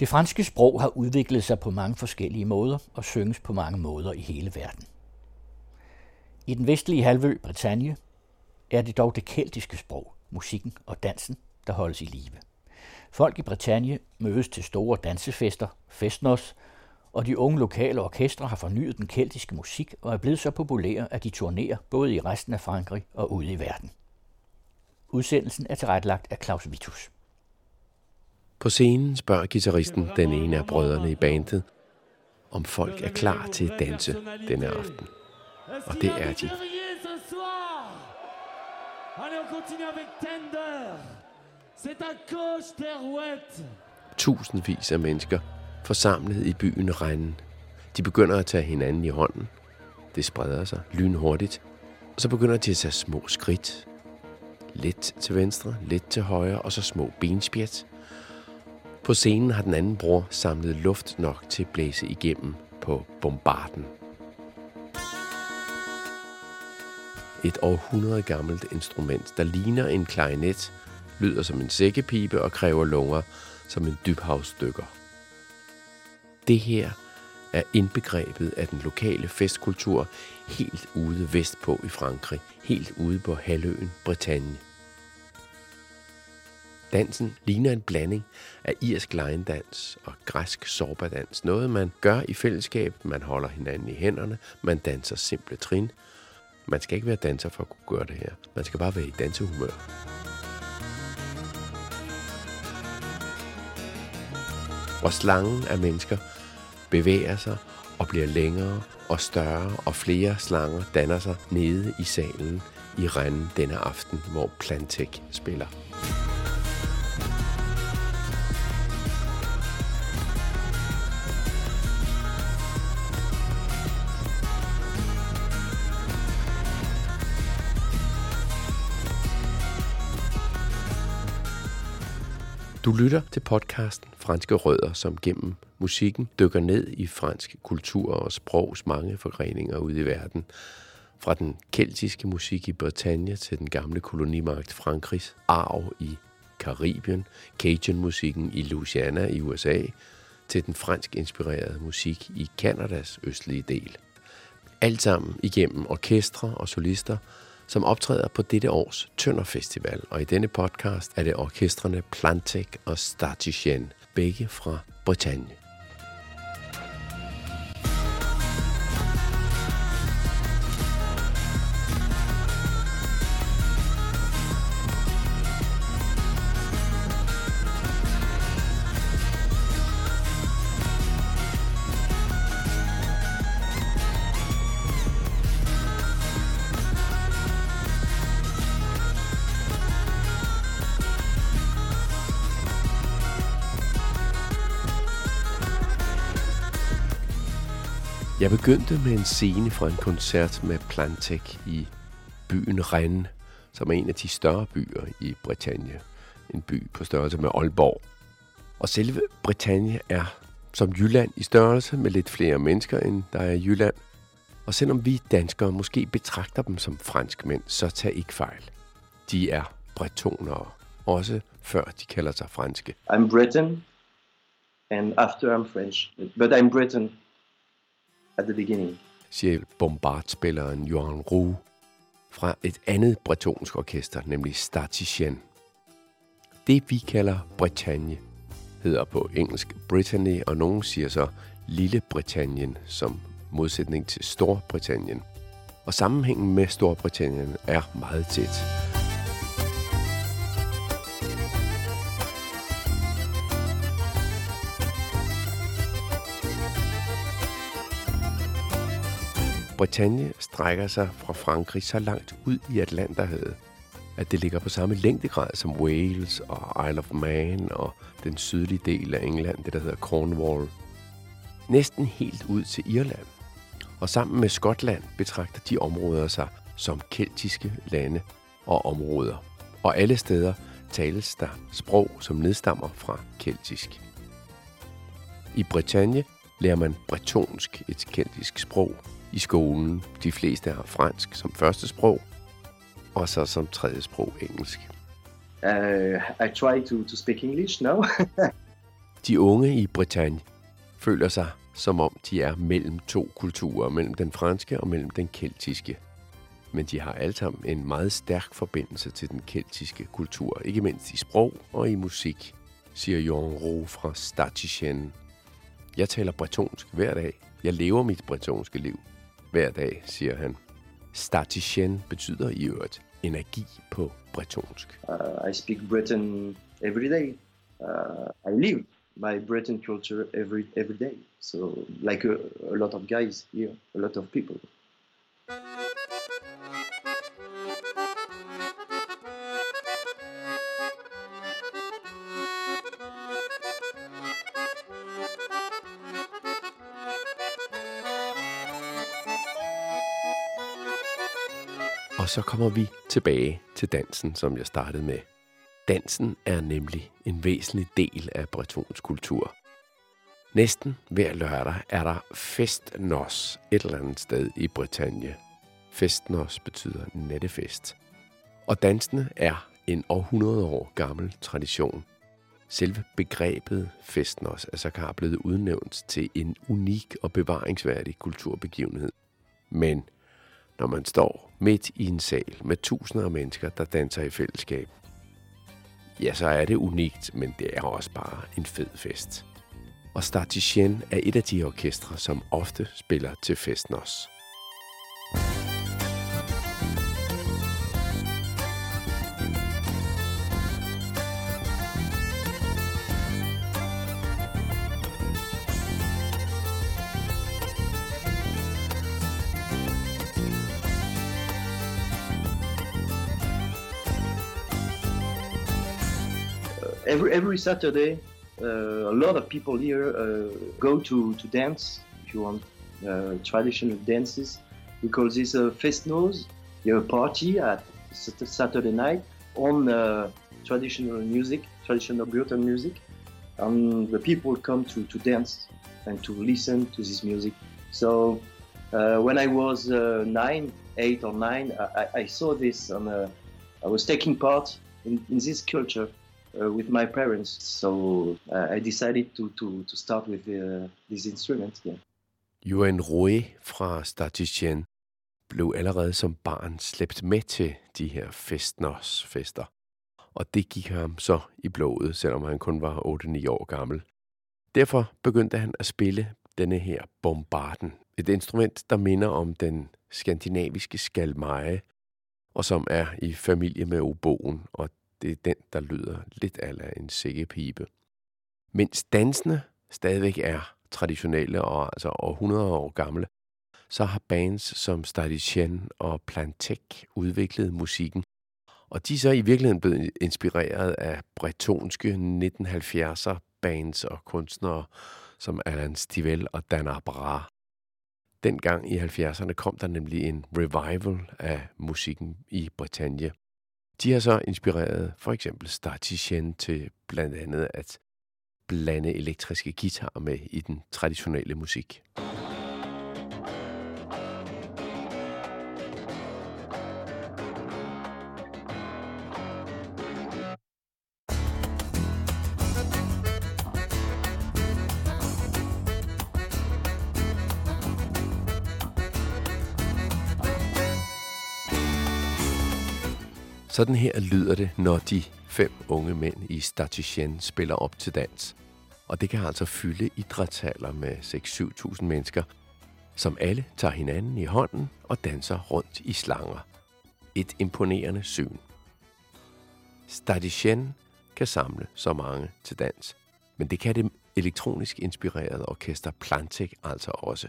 Det franske sprog har udviklet sig på mange forskellige måder og synges på mange måder i hele verden. I den vestlige halvø Bretagne er det dog det keltiske sprog, musikken og dansen, der holdes i live. Folk i Bretagne mødes til store dansefester, festnos, og de unge lokale orkestre har fornyet den keltiske musik og er blevet så populære, at de turnerer både i resten af Frankrig og ude i verden. Udsendelsen er tilrettelagt af Claus Vitus. På scenen spørger gitarristen den ene af brødrene i bandet, om folk er klar til at danse denne aften. Og det er de. Tusindvis af mennesker forsamlet i byen Rennes. De begynder at tage hinanden i hånden. Det spreder sig lynhurtigt. Og så begynder de at tage små skridt. Lidt til venstre, lidt til højre, og så små benspjæt. På scenen har den anden bror samlet luft nok til at blæse igennem på bombarden. Et århundrede gammelt instrument, der ligner en klarinet, lyder som en sækkepipe og kræver lunger som en dybhavsdykker. Det her er indbegrebet af den lokale festkultur helt ude vestpå i Frankrig, helt ude på halvøen Bretagne. Dansen ligner en blanding af irsk lejendans og græsk sorbadans. Noget man gør i fællesskab, man holder hinanden i hænderne, man danser simple trin. Man skal ikke være danser for at kunne gøre det her. Man skal bare være i dansehumør. Og slangen af mennesker bevæger sig og bliver længere og større, og flere slanger danner sig nede i salen i Rennes denne aften, hvor Plantek spiller. Du lytter til podcasten Franske Rødder, som gennem musikken dykker ned i fransk kultur og sprogs mange forgreninger ude i verden. Fra den keltiske musik i Bretagne til den gamle kolonimagt Frankrigs arv i Karibien, Cajun-musikken i Louisiana i USA, til den fransk inspirerede musik i Kanadas østlige del. Alt sammen igennem orkestre og solister – som optræder på dette års Tønder Festival. Og i denne podcast er det orkestrene Plantek og Statischen, begge fra Bretagne. Jeg begyndte med en scene fra en koncert med Plantek i byen Rennes, som er en af de større byer i Bretagne. En by på størrelse med Aalborg. Og selve Bretagne er som Jylland i størrelse med lidt flere mennesker, end der er i Jylland. Og selvom vi danskere måske betragter dem som franskmænd, så tag ikke fejl. De er bretonere, også før de kalder sig franske. I'm Breton, and after I'm French. But I'm Breton at the beginning. Siger bombardspilleren Johan Roux fra et andet bretonsk orkester, nemlig Statischen. Det vi kalder Bretagne hedder på engelsk Brittany, og nogen siger så Lille Britannien som modsætning til Storbritannien. Og sammenhængen med Storbritannien er meget tæt. Bretagne strækker sig fra Frankrig så langt ud i Atlanterhavet, at det ligger på samme længdegrad som Wales og Isle of Man og den sydlige del af England, det der hedder Cornwall. Næsten helt ud til Irland. Og sammen med Skotland betragter de områder sig som keltiske lande og områder. Og alle steder tales der sprog, som nedstammer fra keltisk. I Bretagne lærer man bretonsk, et keltisk sprog, i skolen. De fleste har fransk som første sprog, og så som tredje sprog engelsk. Uh, I try to, to speak English now. De unge i Bretagne føler sig, som om de er mellem to kulturer, mellem den franske og mellem den keltiske. Men de har alle sammen en meget stærk forbindelse til den keltiske kultur, ikke mindst i sprog og i musik, siger Jon Ro fra Statichen. Jeg taler bretonsk hver dag. Jeg lever mit bretonske liv hver dag, siger han. Statichen betyder i øvrigt energi på bretonsk. Uh, I speak Breton every day. Uh, I live my Breton culture every every day. So like a, a lot of guys here, a lot of people. Så kommer vi tilbage til dansen, som jeg startede med. Dansen er nemlig en væsentlig del af bretons kultur. Næsten hver lørdag er der festnos et eller andet sted i Bretagne. Festnos betyder nattefest. Og dansene er en århundrede år gammel tradition. Selve begrebet festnos er sågar blevet udnævnt til en unik og bevaringsværdig kulturbegivenhed. Men når man står midt i en sal med tusinder af mennesker, der danser i fællesskab, ja, så er det unikt, men det er også bare en fed fest. Og Statischen er et af de orkestre, som ofte spiller til festen også. Every every Saturday, uh, a lot of people here uh, go to to dance. If you want uh, traditional dances, we call this a festnose. You have a party at Saturday night on uh, traditional music, traditional Breton music, and the people come to to dance and to listen to this music. So. Uh, when I was uh, nine, eight or nine, I, I saw this, and I was taking part in, in this culture uh, with my parents. So uh, I decided to, to, to start with uh, this instrument. Yeah. Yuan Roe fra Statistien blev allerede som barn slæbt med til de her festners fester. Og det gik ham så i blodet, selvom han kun var 8-9 år gammel. Derfor begyndte han at spille denne her bombarden. Et instrument, der minder om den skandinaviske skalmeje, og som er i familie med oboen, og det er den, der lyder lidt ala en sækkepipe. Mens dansene stadigvæk er traditionelle og altså over 100 år gamle, så har bands som Stadicien og Plantek udviklet musikken. Og de er så i virkeligheden blevet inspireret af bretonske 1970'er bands og kunstnere som Alan Stivell og Dan Abra. Dengang i 70'erne kom der nemlig en revival af musikken i Bretagne. De har så inspireret for eksempel Statischen til blandt andet at blande elektriske guitarer med i den traditionelle musik. Sådan her lyder det, når de fem unge mænd i Statichen spiller op til dans. Og det kan altså fylde idrætshaller med 6-7.000 mennesker, som alle tager hinanden i hånden og danser rundt i slanger. Et imponerende syn. Statischen kan samle så mange til dans, men det kan det elektronisk inspirerede orkester Plantek altså også.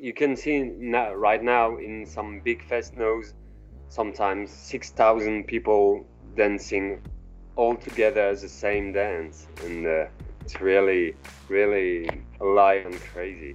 You can see now, right now in some big festivals sometimes 6,000 people dancing all together as the same dance. And uh, it's really, really alive and crazy.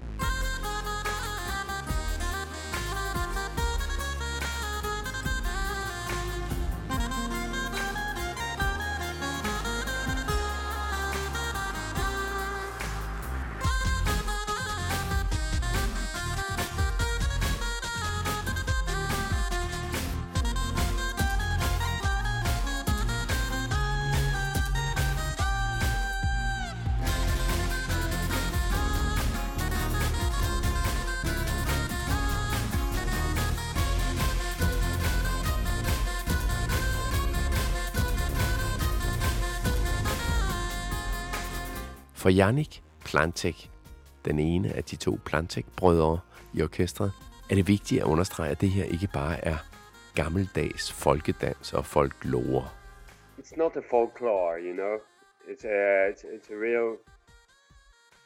For Jannik Plantek, den ene af de to Plantek-brødre i orkestret, er det vigtigt at understrege, at det her ikke bare er gammeldags folkedans og folklore. It's not a folklore, you know. It's a, it's, it's a real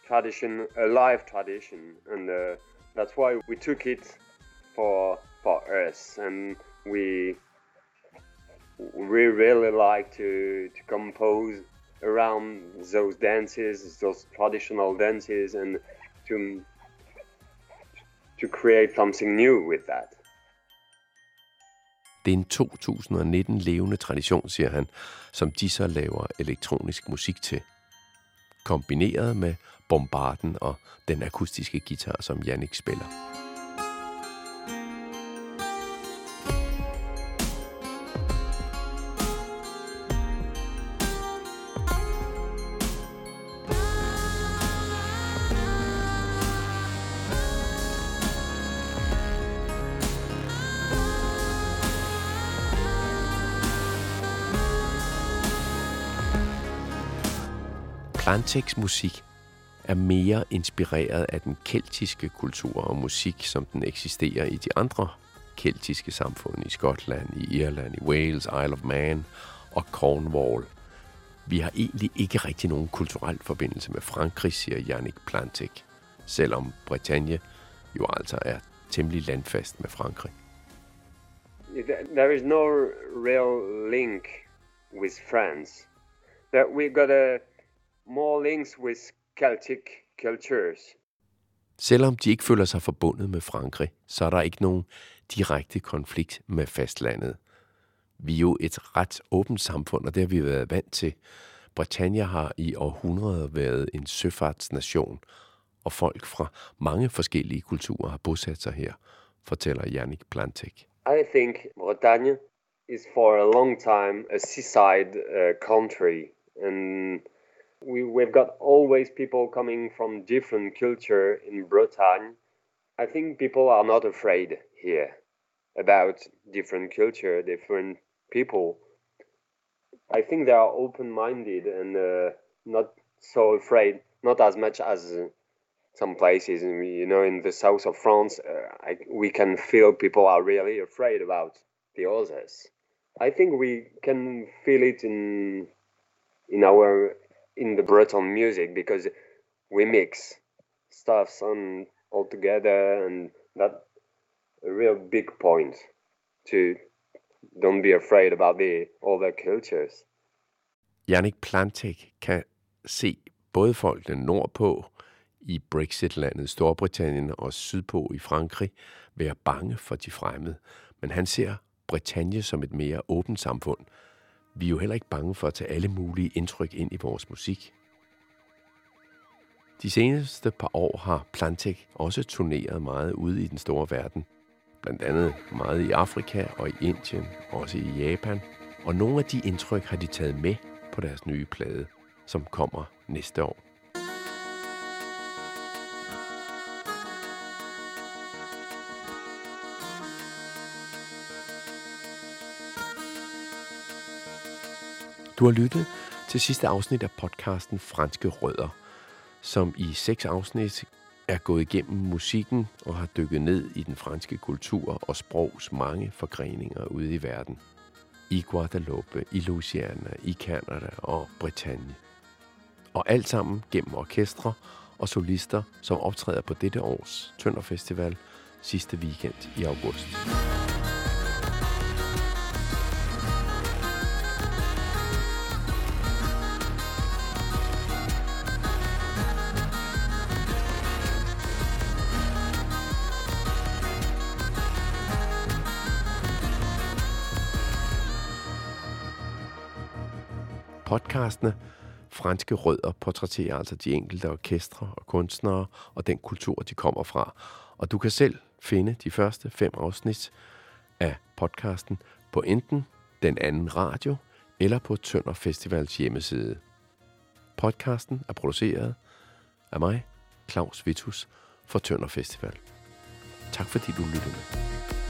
tradition, a live tradition, and uh, that's why we took it for for us, and we we really like to to compose around those dances, those traditional dances, and to to create something new with that. Det er en 2019 levende tradition, siger han, som de så laver elektronisk musik til. Kombineret med bombarden og den akustiske guitar, som Jannik spiller. Plantex musik er mere inspireret af den keltiske kultur og musik, som den eksisterer i de andre keltiske samfund i Skotland, i Irland, i Wales, Isle of Man og Cornwall. Vi har egentlig ikke rigtig nogen kulturel forbindelse med Frankrig, siger Jannik Plantek, selvom Bretagne jo altså er temmelig landfast med Frankrig. There is no real link with France. That we got a more links with Celtic cultures. Selvom de ikke føler sig forbundet med Frankrig, så er der ikke nogen direkte konflikt med fastlandet. Vi er jo et ret åbent samfund, og det har vi været vant til. Britannia har i århundreder været en søfartsnation, og folk fra mange forskellige kulturer har bosat sig her, fortæller Jannik Plantek. I think Bretagne is for a long time a seaside uh, country, and we, we've got always people coming from different culture in Bretagne. I think people are not afraid here about different culture, different people. I think they are open-minded and uh, not so afraid, not as much as some places. You know, in the south of France, uh, I, we can feel people are really afraid about the others. I think we can feel it in in our in the Breton music because we mix stuffs on all together and that a real big point to don't be afraid about the other cultures. Jannik Plantek kan se både folkene nordpå i Brexit-landet Storbritannien og sydpå i Frankrig være bange for de fremmede, men han ser Bretagne som et mere åbent samfund, vi er jo heller ikke bange for at tage alle mulige indtryk ind i vores musik. De seneste par år har Plantek også turneret meget ude i den store verden. Blandt andet meget i Afrika og i Indien, også i Japan. Og nogle af de indtryk har de taget med på deres nye plade, som kommer næste år. Du har lyttet til sidste afsnit af podcasten Franske Rødder, som i seks afsnit er gået igennem musikken og har dykket ned i den franske kultur og sprogs mange forgreninger ude i verden. I Guadeloupe, i Louisiana, i Canada og Bretagne. Og alt sammen gennem orkestre og solister, som optræder på dette års Tønder Festival sidste weekend i august. Podcastene Franske Rødder portrætterer altså de enkelte orkestre og kunstnere og den kultur, de kommer fra. Og du kan selv finde de første fem afsnit af podcasten på enten den anden radio eller på Tønder Festivals hjemmeside. Podcasten er produceret af mig, Claus Vitus, for Tønder Festival. Tak fordi du lyttede med.